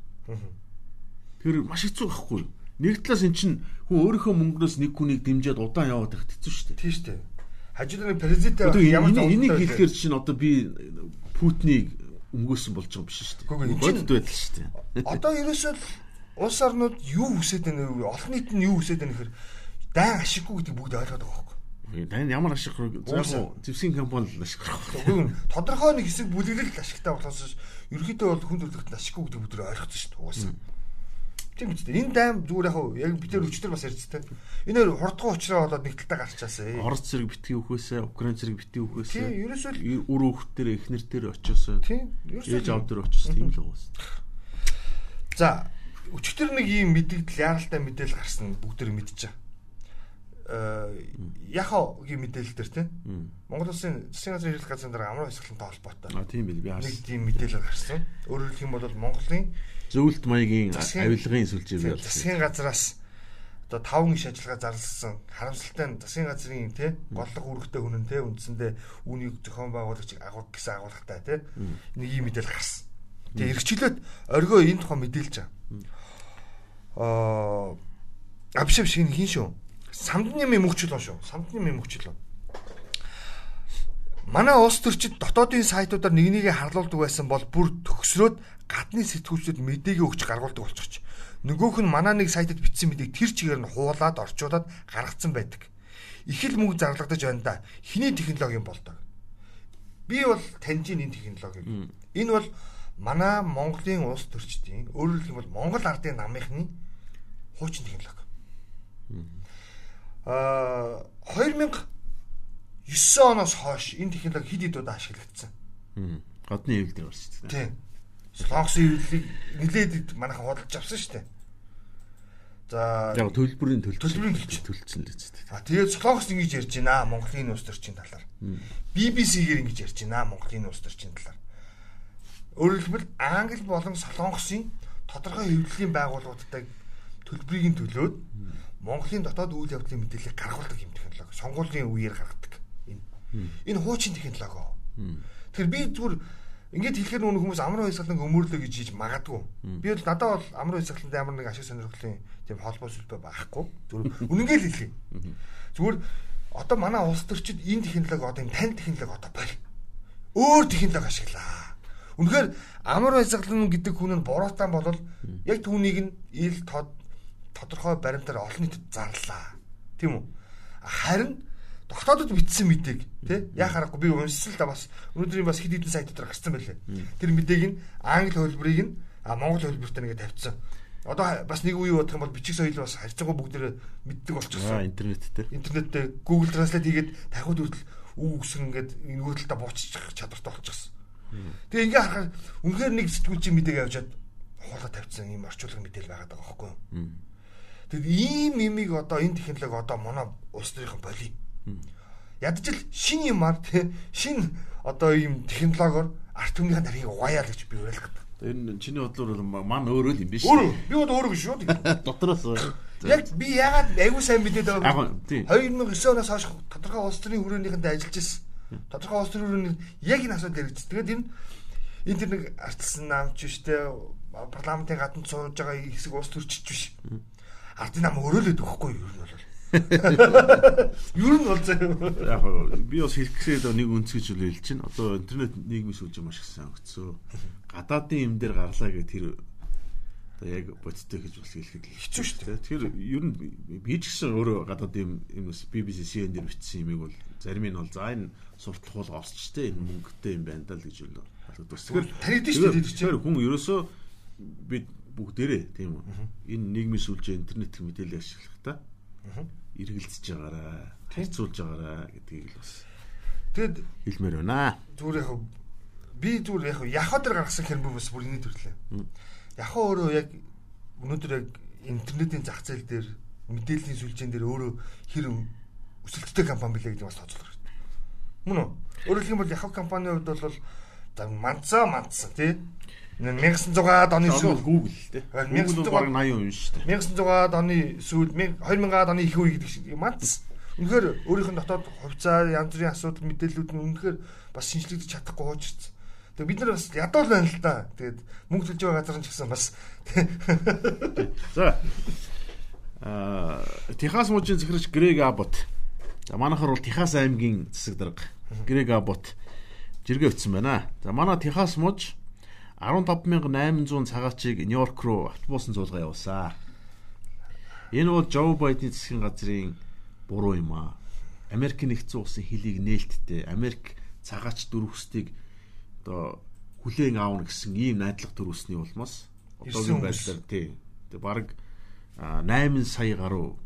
Тэр маш хэцүү байхгүй юу? Нэг талаас эн чинь хүн өөрийнхөө мөнгнөөс нэг хүнийг дэмжиад удаан яваад байх хэцүү шүү дээ.
Тийм шүү дээ. Хажууд нь президент ямар ч
энийг хэлэхээр чинь одоо би Путинийг өмгөөсөн болж байгаа биш шүү дээ. Бодит байдал шүү дээ.
Одоо ерөөсөө улс орнууд юу хүсэж байна вэ? Олон нийт нь юу хүсэж байна гэхээр дай ашиггүй гэдэг бүгд ойлгоод байгаа
Тань ямар ашиг заах зэвсгийн компани л ашиг
гарах. Тодорхой нэг хэсэг бүлэглэл ашигтай болохоос ерөөхдөө бол хүн төрөлхтөнд ашиггүй гэдэг бүдрээ ойлгосон шүү дээ. Угаасаа. Тийм үстэй. Энэ дайм зүгээр яг яг бид нар өчтөр бас ярьжтэй. Энэ хоёр хурдган уучраа болоод нэг талтай гарчаасаа.
Орос зэрэг битгий үхээсээ, Украин зэрэг битгий үхээсээ.
Тийм, ерөөсөө
үр дээр эхнэр дээр очиосоо.
Тийм, ерөөсөө
ээж аав дээр очиос тийм л уус.
За, өчтөр нэг ийм мэдээлэл яаралтай мэдээлэл гарсан бүгд төр мэдчихэе. Э яхагийн мэдээлэл дээр тийм. Монгол улсын засгийн газрын хэрэглэх газрын дараа амраа хэсгэлэнтэй холбоотой.
А тийм бил би
Нэг
харсан.
тийм мэдээлэл гарсан. Өөрөөр хэлэх юм бол Монголын
Зөвлөлт маягийн авилгын сүлжээ бий болсон.
засгийн газраас одоо 5 гиш ажиллагаа зарласан харамсалтай нь засгийн газрын тий голлох үүрэгтэй хүн нь тий үндсэндээ үүнийг зохион байгуулагч агуулх гэсэн агуулгатай тий нэг юм мэдээлэл гарсан. Тэгээ эргчлээд оргоо энэ тухай мэдээлж байгаа. Аа абшив шиг хин шүү. Самдны мэмөгчлөө шүү. Самдны мэмөгчлөө. Манай улс төрчид дотоодын сайтуудаар нэг нэгэ харлуулдаг байсан бол бүр төгсрөөд гадны сэтгүүлчдэд мэдээгээ өгч гаргуулдаг болчихч. Нөгөөх нь манай нэг сайтад бичсэн мэдээг тэр чигээр нь хуулаад орчуулад гаргацсан байдаг. Их л мөнгө зарлагдаж байна да. Хиний технологи юм болдог. Би бол таньж энэ технологиг. Энэ бол манай Монголын улс төрчдийн өөрөөр хэлбэл Монгол ардын намынхны хуучин технологи. Аа 2009 оноос хойш энэ технологи хэд хэд удаа ашиглагдсан.
Гадны хэвлэл дээр орсон тийм.
Тийм. Солонгосын хөвлөлийг нилээд манайхан худалдаж авсан шүү дээ. За
Яг төлбөрийн төлч.
Төлбөрийн төлч.
төлцсөн л үстэй.
А тэгээд Солонгос ингэж ярьж байна Монголын улс төрчийн талаар. BBC-гээр ингэж ярьж байна Монголын улс төрчийн талаар. Хэлбэл Англи болон Солонгосын тодорхой хөвлөлийн байгууллагуудтай төлбөрийг нь төлөөд Монголын дотоод үйл явдлын мэдээллийг гаргуулдаг юм технологи. Сонгуулийн үеэр гаргадаг. Энэ. Энэ хуучин технологи. Тэгэхээр би зүгээр ингээд хэлэхээр нүг хүмүүс амрын хязгаарлан өмөрлөө гэж хийж магадгүй. Би бол надад бол амрын хязгаарлалтай ямар нэг ашиг сонирхлын тийм холбоо сүлбэ байхгүй. Зүгээр үнэнгээ л хэлье. Зүгээр одоо манай улс төрчид энэ технологи одоо энэ тань технологи одоо боль. Өөр технологи ашиглаа. Үнэхээр амар хязгаарлан гэдэг хүн нь буруутан бол яг түүнийг нь ил тод тодорхой баримтаар олон нийтэд зарлаа. Тийм үү? Харин дотоодод бичсэн мэдээг тий яа харахгүй би уншсан л да бас өнөөдрийн бас хэд хэдэн сайт дээр гарсан байлээ. Тэр мэдээг нь англи хөлбөрийг нь а монгол хөлбөртөө нэгэ тавьчихсан. Одоо бас нэг үе бодох юм бол бичих соёл бас харьцангуй бүгдээ мэддэг болчихсон.
интернет дээр.
Интернет дээр Google Translate хийгээд тахиуд хүртэл үг үгсэн ингээд нөгөө талдаа бууччих чадвартай болчихсон. Тэгээ ингээ харахаар үнэхээр нэг сэтгүүлчийн мэдээг авчаад хуулаа тавьчихсан ийм орчуулгын мэдээлэл байгаад байгаа байхгүй юу? Тэгэд ийм имийг одоо энэ технологи одоо манай улс төрийнхэн боли. Ядчил шин юмар тий шин одоо ийм технологиор арт түмнийхэн дарыг угаяа л гэж би уриалдаг.
Энэ чиний бодлоор бол ман өөрөө л юм биш.
Өөр би бол өөрөө шүү дээ. *laughs*
Дотроос.
Яг би ягаад аягүй сайн мэдээд байгаа
тий.
2009 оноос хойш тодорхой улс төрийн хүрээнийхэндээ ажиллаж ирсэн. Тодорхой улс төрийн хүрээнд яг энэ асуудал хэрэгжиж. Тэгээд энэ энэ тэр нэг артсан намч штэ парламентын гадна сууж байгаа хэсэг улс төрчч биш. Ардын нам өрөөлөд өгөхгүй юу бол. Ер *laughs* нь бол заяа.
Яг би бас хэлэхэд нэг үнцгэж үл хэлж чинь. Одоо интернет нийгмийн сүлжээ маш их сонгоцсон. Гадаадын юм дээр гарлаа гэх тэр одоо яг бодтой гэж бас хэлэхэд
Хэцүү шүү дээ.
Тэгэхээр ер нь би ч гэсэн өөрөө гадаадын юм юм бас BBC CN дээр бичсэн юмыг бол зарим нь бол за энэ суртал хуулга орчтой энэ мөнгөтэй юм байна даа л гэж бол боддог.
Тэгэхээр танигдэн шүү дээ.
Тэгэхээр хүн ерөөсөө бид бүгдээрээ тийм үү. Энэ нийгмийн сүлжээ интернет мэдээлэл ашиглахдаа эргэлзэж байгаараа, харьцуулж байгаараа гэдгийг л бас
Тэгэд
хэлмээр байна.
зүгээр яг би зүгээр яг яхаа дээр гаргасан хэрэг бас бүр энэ төрлөө. Яхаа өөрөө яг өнөөдөр яг интернетийн зах зээл дээр мэдээллийн сүлжээн дээр өөрөө хэр өсөлттэй компани билээ гэдэг бас тооцоолох хэрэгтэй. Мөн үү? Өөрөөр хэлбэл бол яхаа компанийн хувьд бол манцаа манцсан тий. 1900-аад оны сүүл
Google тий.
Харин
Google
1900
бол баг 80% юм шүү дээ.
1900-аад оны сүүл 2000-аад оны их үе гэдэг шиг манц. Үнэхээр өөрийнх нь дотоод хувьцаа янз бүрийн асуудал мэдээллүүд нь үнэхээр бас шинжлэгдэж чадахгүй хуучирсан. Тэгээ бид нар бас ядуул байна л да. Тэгээд мөнгө төлж байгаа газар нь ч гэсэн бас
За. Аа, Техас мужийн захирагч Грег Абот. За манайхаар бол Техас аймгийн засаг дарга Грег Абот жиргээ өгсөн байна. За манай Техас муж 15800 цагаачийг Нью-Йорк руу автобусын зуулга явуулсан. Энэ бол Жо Байдны засгийн газрын буруу юм аа. Америк нэгдсэн улсын хөлийг нээлттэй Америк цагаач дөрвөстийг одоо хүлээн аавна гэсэн ийм найдлага төрүүлсний улмаас одоогийн байдлаар тий Тэгээ баг 8 сая гаруй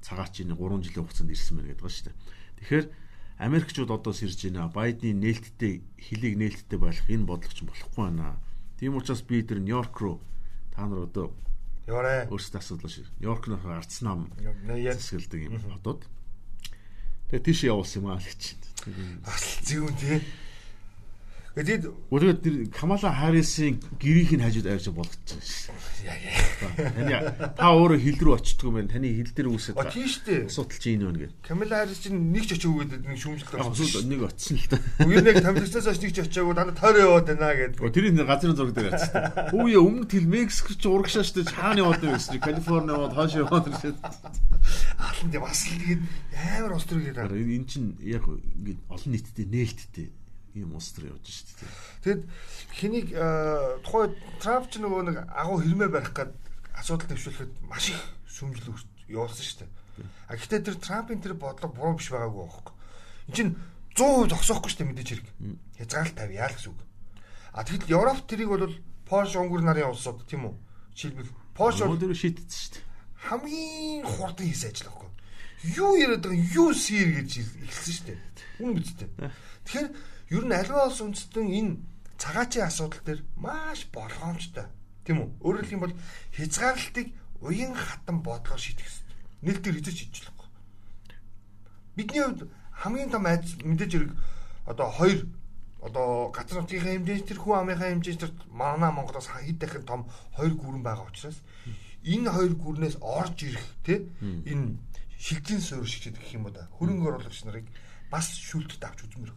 цагаачийн 3 жилийн хугацаанд ирсэн байна гэдэг ба шүү дээ. Тэгэхээр Америкчууд одоо сэрж байна. Байдны нээлттэй хөлийг нээлттэй байлгах энэ бодлого ч болохгүй байна. Тийм учраас би тэр Нью-Йорк руу та нар одоо
Яваарэ.
өөрсдөө асуудал шиг. Нью-Йорк нөх арц нам засгэлдэг юм хотод. Тэгээ тийш явуулсан юм аа л гэж.
асал зүүн тий. Тэгээд
Өөрөөр тэр Камала Харрисын гэрийг нь хажууд авч болгочихсон шээ. Таны та өөрөө хил рүү очтгүй мэн таны хил дээр үсэт
А тийм штэ.
асуудал чи энэ байна гэдэг.
Камила Харрис чинь нэг ч очиогүйд нэг шүүмжлэлт авсан.
нэг очсон л та.
Үгүй нэг тамирчнаас хойш нэг ч очиагүй дандаа тойроо яваад байна гэдэг.
Оо тэрийн газрын зураг дээр очсон. Хүүе өмнө тэл Мексик ч урагшаа штэ хаана яваад байсан Калифорни яваад хойш яваад ирсэн.
Алан тийм бас л тэгээд амар острог гэдэг.
Энэ чинь яг ингээд олон нийтэд нээлттэй ийм устр явж штэ.
Тэгэд хэнийг э, тухай Трамп ч нөгөө нэг агуу хэрмээ барих гээд асуудал төвшүүлэхэд маш их сүмжил явуулсан шүү дээ. А гэхдээ тэр Трампын тэр бодлого буруу биш байгаагүй байхгүй. Энд чинь 100% зогсоохгүй шүү дээ мэдээж хэрэг. Хязгаарлалт тавьяа л гэсэн үг. А тэгэхдээ Европ тэрийг бол Польш, Унгар нарын улсууд тийм үү? Жишээлбэл Польш бол
Өөр шийдсэн штэ.
хамгийн хурдан хийсэн ажил байхгүй. Юу яриад байгаа юу сэр гэж эхэлсэн шүү дээ. Үн бидтэй. Тэгэхээр ер нь аливаа улс үндэстэн энэ цагаачийн асуудал дээр маш болгоомжтой. Тийм үү? Өөрөөр хэлбэл хязгаарлалтыг уян хатан бодлого шийдэх хэрэгтэй. Нээлтээр хийж шийдэж болохгүй. Бидний хувьд хамгийн том айдас мэдээж хэрэг одоо хоёр одоо газар нутгийн хэмжээнд тэр хүн амынхаа хэмжээнд тэр манай Монголоос хэд дахин том хоёр гүрэн байгаа учраас энэ хоёр гүрнээс орж ирэх тий энэ шилжин суурь шиг гэх юм уу да хөрөнгө оруулагч нарыг бас шүүлтд авч үзмэр.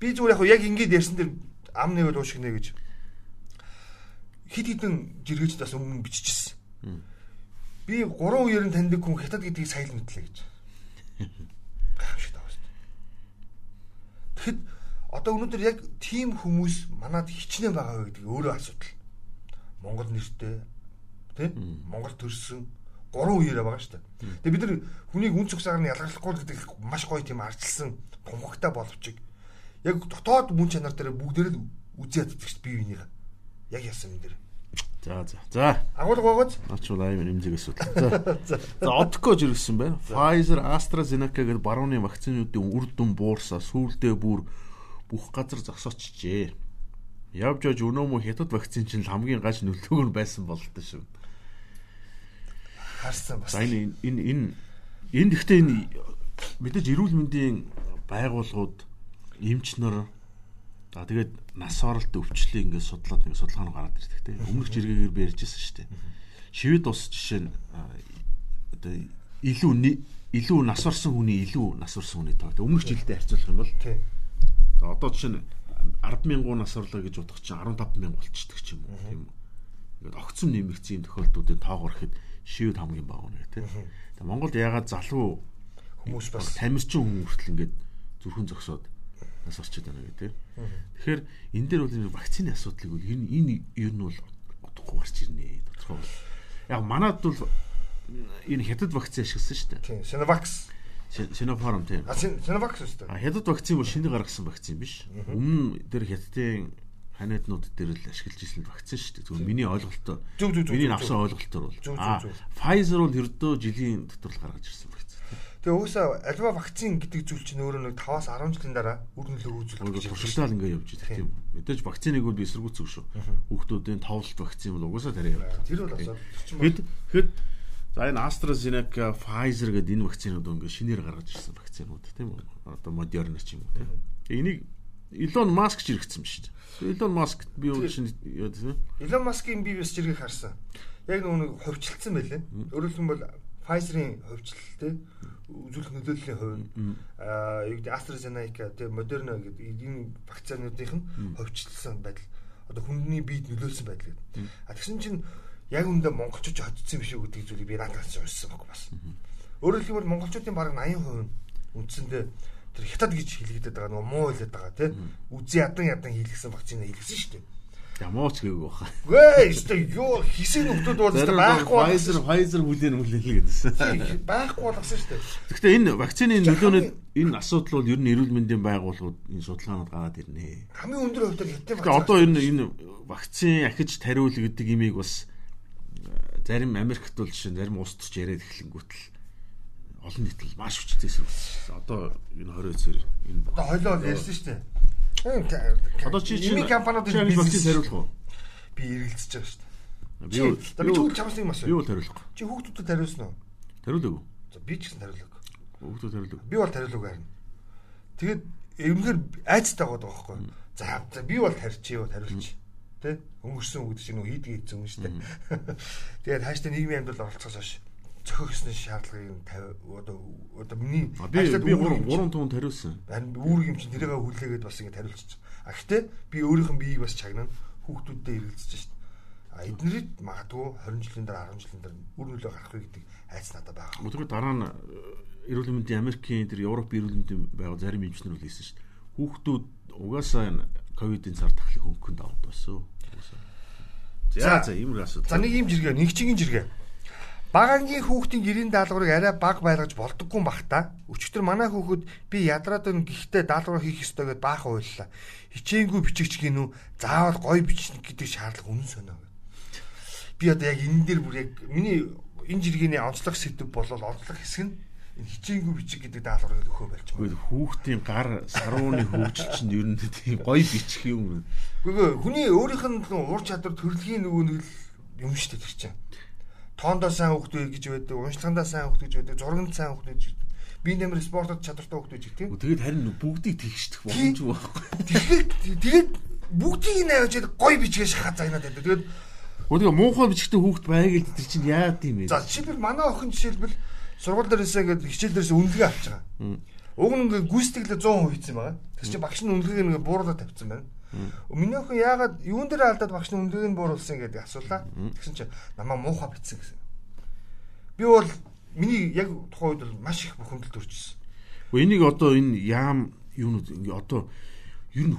Би зүгээр яг яг ингэж ярьсан дээр ам нэвэл уушгинэ гэж хид хідэн жиргэждээс өмнө биччихсэн. Би 3 үеэр нь таньдаг хүн хятад гэдгийг сайн л мэдлээ гэж. Гайхамшигт байгаа шүү дээ. Тэгэхэд одоо өнөөдөр яг тийм хүмүүс манад хичнээн байгаа вэ гэдэг өөрөө асуудал. Монгол нэртэй тий Монгол төрсөн 3 үеэрээ байгаа шүү дээ. Тэгээ бид нар хүнийг үн цогцоор нь ялгарлахгүй л гэдэг маш гоё тийм арчилсан томхогтой боловч яг дотоод мөн чанар дээр бүгдээр л үзээд дээ бие биенийхээ. Яг яасан юм дээр.
За за. За.
Агуулга байгааз
Наач бол аймаг нэмзэг асуудал. *laughs* За. За Одко жиргсэн байна. Pfizer, AstraZeneca гэдэг барууны вакцинуудын үр дүн буурсаа сүүлдээ бүр бүх газар зогсоочжээ. Явж явж өнөө мө хятад вакцин чинь хамгийн гаж нөлөөг нь байсан бололтой шүү.
харсан бас.
Энэ энэ энэ энэ гэхдээ энэ мэдээж эрүүл мэндийн байгууллагууд эмч нар за тэгээд нас оролт өвчлөлийг ингээд судлаад ингээд судалгаа нь гараад ирдэг тийм өмнөх жиргэгээр барьжсэн шүү дээ. Шивэд ус жишээ нь одоо илүү илүү нас орсон хүний илүү нас орсон хүний тоо. Өмнөх жилдээ харьцуулах юм бол
Тий.
тэгээ одоо жишээ нь 100000 нас орлоо гэж бодох чинь 15000 болчихдөг ч юм уу тийм үү. Ингээд огцом нэмэгдсэн юм тохиолдлуудын тоогоор ихэд шивэд хамгийн бага үнэ тийм. Тэгээ Монголд ягаад залуу
Хүмүүс бас
тамирчин хүн хүртэл ингээд зүрхэн зогсоод нас орчод байна тийм. Тэгэхээр энэ дээр бол энэ вакцины асуудлыг бол энэ энэ ер нь бол удахгүй гарч ирнэ тодорхой бол. Яг манад бол энэ хятад вакцины ашигласан шүү дээ.
тий Sinovac.
Sinopharm тийм.
А Sin- Sinovac шүү
А
дээ.
хятад вакцин бол шинэ гаргасан вакцин биш. Өмнө дээр хятадын ханиаднууд дээр л ашиглаж ирсэн вакцин шүү дээ. Зүгээр миний ойлголтоо. Миний авсан ойлголтоор бол. А. Pfizer бол ердөө жилийн дотор л гаргаж ирсэн.
Тэгээ уусаа альва вакцин гэдэг зүйл чинь өөрөө нэг 5-аас 10 жилийн дараа үр нөлөө гэж байна.
туршилтаал ингээ явж идэх тийм. Мэдээж вакциныг бол би эсэргүүцэх шүү. Хүүхдүүдийн товлолт вакцин бол угаасаа тарай явж.
Тэр бол асуу.
Хэд хэд за энэ AstraZeneca, Pfizer гэдэг энэ вакцинууд ингээ шинээр гаргаж ирсэн вакцинууд тийм үү? Одоо Moderna ч юм уу тийм. Энийг Elon Musk ч иргэсэн биш үү? Elon Musk би өөр тийм.
Elon Musk-ийн бие биес жиргэг харсан. Яг нэг ховчлцсан байлээ. Өөрөөр хэлбэл Pfizer-ийн ховчлолтэй үзүүлэх нөлөөллийн хувь нь аа юу гэдэг AstraZeneca тэгээ Moderna гэдэг энэ вакцинуудынх нь ховчлсон байдал одоо хүнний биед нөлөөлсөн байдал гэдэг. А тэгсэн чинь яг үндэ монголчууд хоцсон биш үү гэдэг зүйлийг би надаас уншсан баг бас. Өөрөөр хэлбэл монголчуудын бараг 80% нь үндсэндээ тэр хятад гэж хэлэгдэдэг байгаа нөгөө муу хэлээд байгаа тий. Үзий ядан ядан хийлгсэн вакцина хийлгсэн шүү дээ.
Ямаач гээг баха.
Гээ өстой юу хийсэн нөхдүүд бол өстой байхгүй
Pfizer Pfizer хүлээн хүлээл гэдсэн.
Байхгүй болгосон шүү дээ.
Гэхдээ энэ вакцины нөлөөнөд энэ асуудал бол ер нь эрүүл мэндийн байгууллагууд энэ судалгаанууд гараад ирнэ.
Хамгийн өндөр хувьд хятад
Тэгэхээр одоо ер нь энэ вакцин ахиж тариул гэдэг имийг бас зарим Америкт бол жишээ зарим улс төрч яриад эхлэнгүүт л олон нийт л маш хүчтэй эсрэг. Одоо энэ 20 цэр энэ
Одоо хойлоо ярьсан шүү дээ.
Одоо чи чи
компаниуд
ингэж вакцин хариулах уу?
би эргэлзэж байгаа шүү дээ.
Би
За би чамд чамс нэг асуу.
бол хариулахгүй.
Чи хүүхдүүдэд хариулсан уу?
Хариулаагүй.
За би ч гэсэн хариулаагүй.
Хүүхдүүд хариулаагүй.
Би бол хариулаагүй харин. Тэгээд өмнөхөр айцтай байгаа байхгүй. За би бол тарьчих юу хариулчих. Тэ? Өнгөрсөн үг чинь нөө хийдгээ хийсэн юм шүү дээ. *laughs* Тэгээд хааштай нийгмийн амьдрал оролцохоос хойш зохиогсны шаардлагыг 50 одоо одоо миний
А би
хааштай
би
үүрэг
3
юм чинь-
3 тунд хариулсан.
Харин үүрэг юм чинь тэрийг хүлээгээд бас ингэ хариулчих. А гэхдээ би өөрийнх нь биеийг бас чагнана хүүхдүүдтэй эргэлзэж шít. А эднэрийг магадгүй 20 жилийн дараа 10 жилийн дараа үр нөлөө гаргахыг гэдэг айц надад байгаа.
Өдөрт дараа нь э, эрүүл мэндийн Америкийн тэр Европ эрүүл мэндийн байгууллага зарим эмчнэр үл хэлсэн дээ. Хүүхдүүд угаасаа энэ ковидын цар тахлыг хөнгөнд авд басуу. За за ийм асуудал.
За нэг юм жиргээ, нэг чигийн жиргээ. Багангийн хүүхдийн гэрийн даалгаврыг арай бага байлгаж болдоггүй бах та. Өчигдөр манай хүүхэд би ядраад өн гихтээ даалгавар хийх ёстой гэдээ баахан уйллаа. Хичээнгүй бичигч гинүү заавал гой бичнэ гэдэг шаардлага үнэн сонио. Би одоо яг энэ дээр бүр яг миний энэ жиргэний онцлог сэдв бол онцлог хэсэг нь энэ хичээнгүй бичиг гэдэг даалгаврыг өгөө болж байгаа.
Гэхдээ хүүхдийн гар сарууны хөгжил чинь ер нь тийм гоё бичих юм.
Үгүй хүний өөрийнх нь уур чадвар төрөлхийн нөгөө нэг юм шүү дээ тэр чинь. Тоондоо сайн хөвгдөө гэж байдаг, уншлагандаа сайн хөвгдөө гэж байдаг, зурганд сайн хөвгдөө гэж байдаг. Би нэмэр спортод чадвартай хөвгдөө гэж тийм.
Тэгээд харин бүгдийг тэгшдэх боломжгүй байхгүй.
Тэгээд тэгээд бүгдийг нь аваад гой бичгээ шахаад загнаад байдаг. Тэгээд
Гэхдээ муухай бичгтэй хүүхд байг л тэр чинь яад юм бэ?
за жишээлбэл манай охин жишээлбэл сургууль дээрээсээ гээд хичээл дээрээс үнэлгээ авч байгаа. Уг нь ингээ гүйцэтгэлээ 100% хийсэн байгаа. Тэр чинь багш нь үнэлгээг ингээ бууруулаад тавьсан байна. Миний охин яагаад юун дээр алдаад багш нь үнэлгээг нь бууруулсан гэдэг асуулаа. Тэгсэн чинь намаа муухай битсэн гэсэн. Би бол миний яг тухайн үед бол маш их бухимдал төрчихсөн.
Гэхдээ энийг одоо энэ яам юунууд ингээ одоо ер нь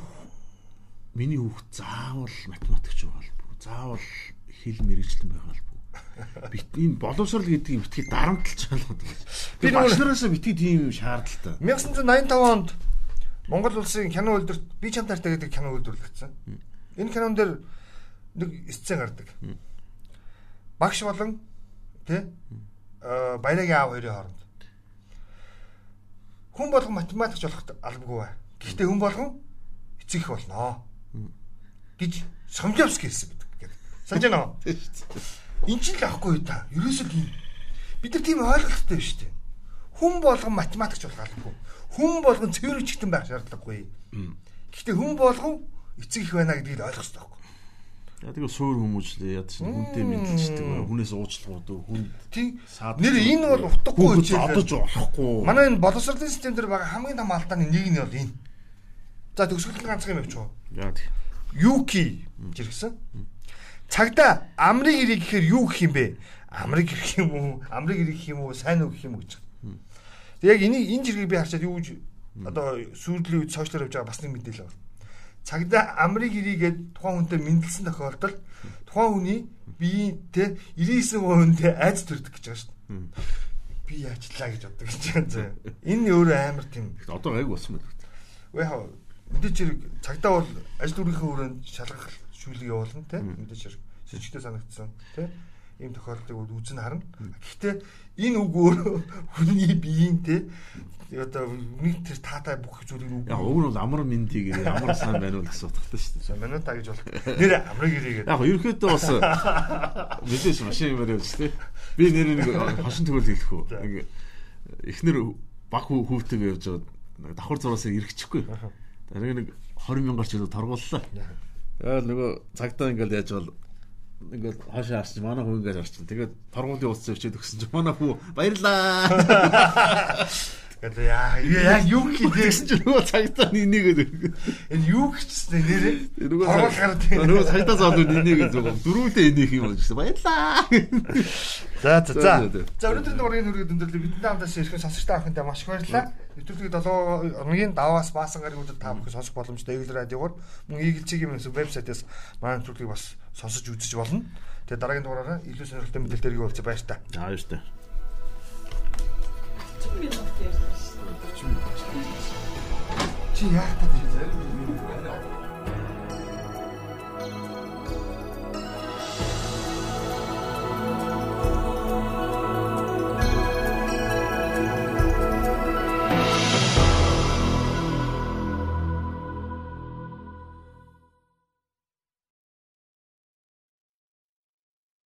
миний хүүхд заавал математикч албагүй. Заавал хэл мэрэгчлэн байгаа албагүй. *laughs* Бит энэ боловсрал гэдгийг битгий дарамтлж байна.
Би нөгөө-
багшнараас битгий тийм шаардлагатай.
1985 онд Монгол улсын кино үйлдвэрт би чам таартай гэдэг кино үйлдвэрлэгдсэн. Энэ кинон дээр нэг сцен гардаг. Багш болон тэ э баялагын аав хоёрын хооронд. Хүн болгон математикч болох албагүй бай. Гэхдээ хүн болгон эцэг их болно гэж Сомжовский хэлсэн гэдэг. Санаж байна уу? Энд чинь л авахгүй та. Ерөөсөө. Бид нар тийм ойлголттой биш үү? Хүн болгон математикч болох албагүй. Хүн болгон цэвэрчтэн байх шаардлагагүй. Гэхдээ хүн болгон эцэг их байна гэдгийг ойлгох хэрэгтэй.
За тэгээ суур хүмүүжлээ яд чинь хүнтэй мэдлждэг. Хүнээс уучлалгууд хүн
Тийм. Нэр энэ бол утгагүй хичээл.
одож болохгүй.
Манай энэ боловсролын систем дээр байгаа хамгийн том алдааны нэг нь бол энэ. За төгсгөл ганцхан юм явуучих.
Яа тий.
Юки жиргсэн. Цагдаа амрыг ирэх гэхээр юу гэх юм бэ? Амрыг ирэх юм уу? Амрыг ирэх юм уу? Сайн уу гэх юм уу гэж. Тэг яг энийг энэ жиргийг би харчаад юу гэж одоо сүүлийн үед сошиалар явж байгаа бас нэг мэдээлэл байна. Цагдаа амрыг ирээгээд тухайн хүнтэй мэдлсэн тохиолдолд тухайн хүний биеинтэй 99% айц төрдөг гэж байгаа шүү дээ. Би яачлаа гэж боддог гэж байна заа. Энэ өөрөө амар тийм
Одоо гайг болсон байна.
Вэ хаа мэдээч хэрэг цагдаа бол ажил дүрийнхээ өрөөнд шалгах шүүлэг явуулна те мэдээч хэрэг сэжигтэй санагдсан те ийм тохиолдлыг бол үзэн харна. Гэхдээ энэ үг өөрөө хүний биеийн те одоо нэг тэр таатай бүх зүйлийг үг
Яг нь бол амар мэндийг ямар сайн байна уу гэсэн утгатай шүү дээ.
манай та гэж болох. Нэр амрыг ирээгээд
Яг ерөөхдөө бас мэдээж машин юм яриа шүү дээ. Би нэр нэг хошин төгөл хэлэх үү. Нэг эхнэр баг хүү хүүтэйгээ явж байгаа давхар зураасаа ирэхчихгүй. Тэрийг нэг 20 мянгаар ч торгууллаа. Тэгэл нөгөө цагтаа ингээл яаж бол ингээл хаашаа харч манай хүү ингээл харч. Тэгээд торгуулын уус зөвчөөд өгсөн чинь манай хүү баярлаа.
гэдэг яа яг юу хийх
Тэгсэн чинь нөгөө цагтаа нинийгээд
энэ юу гэжсэн нэрээ
нөгөө нөгөө цагтаа зоод нинийгээд зөв дөрөвдөө энийх юм болж байна. Баярлаа.
За
за за.
За, өнөөдрийн дугаарыг нүргэд өндөрлөө бидэнтэй хамтаас ирэх сонсогчтой ахынтай маш их баярлалаа. Нэвтрүүлгийн 7 хоногийн даваас баасан гариг өдөр та бүхэн сонсох боломжтой Eagle радиогоор мөн Eagle цэгийн вебсайтаас манай нэвтрүүлгийг бас сонсож үзэж болно. Тэгээ дараагийн дугаараараа илүү сонирхолтой мэдээлэлээр уулзъя баяр та.
Аа юу штэ.
Чи яах гэдэг вэ?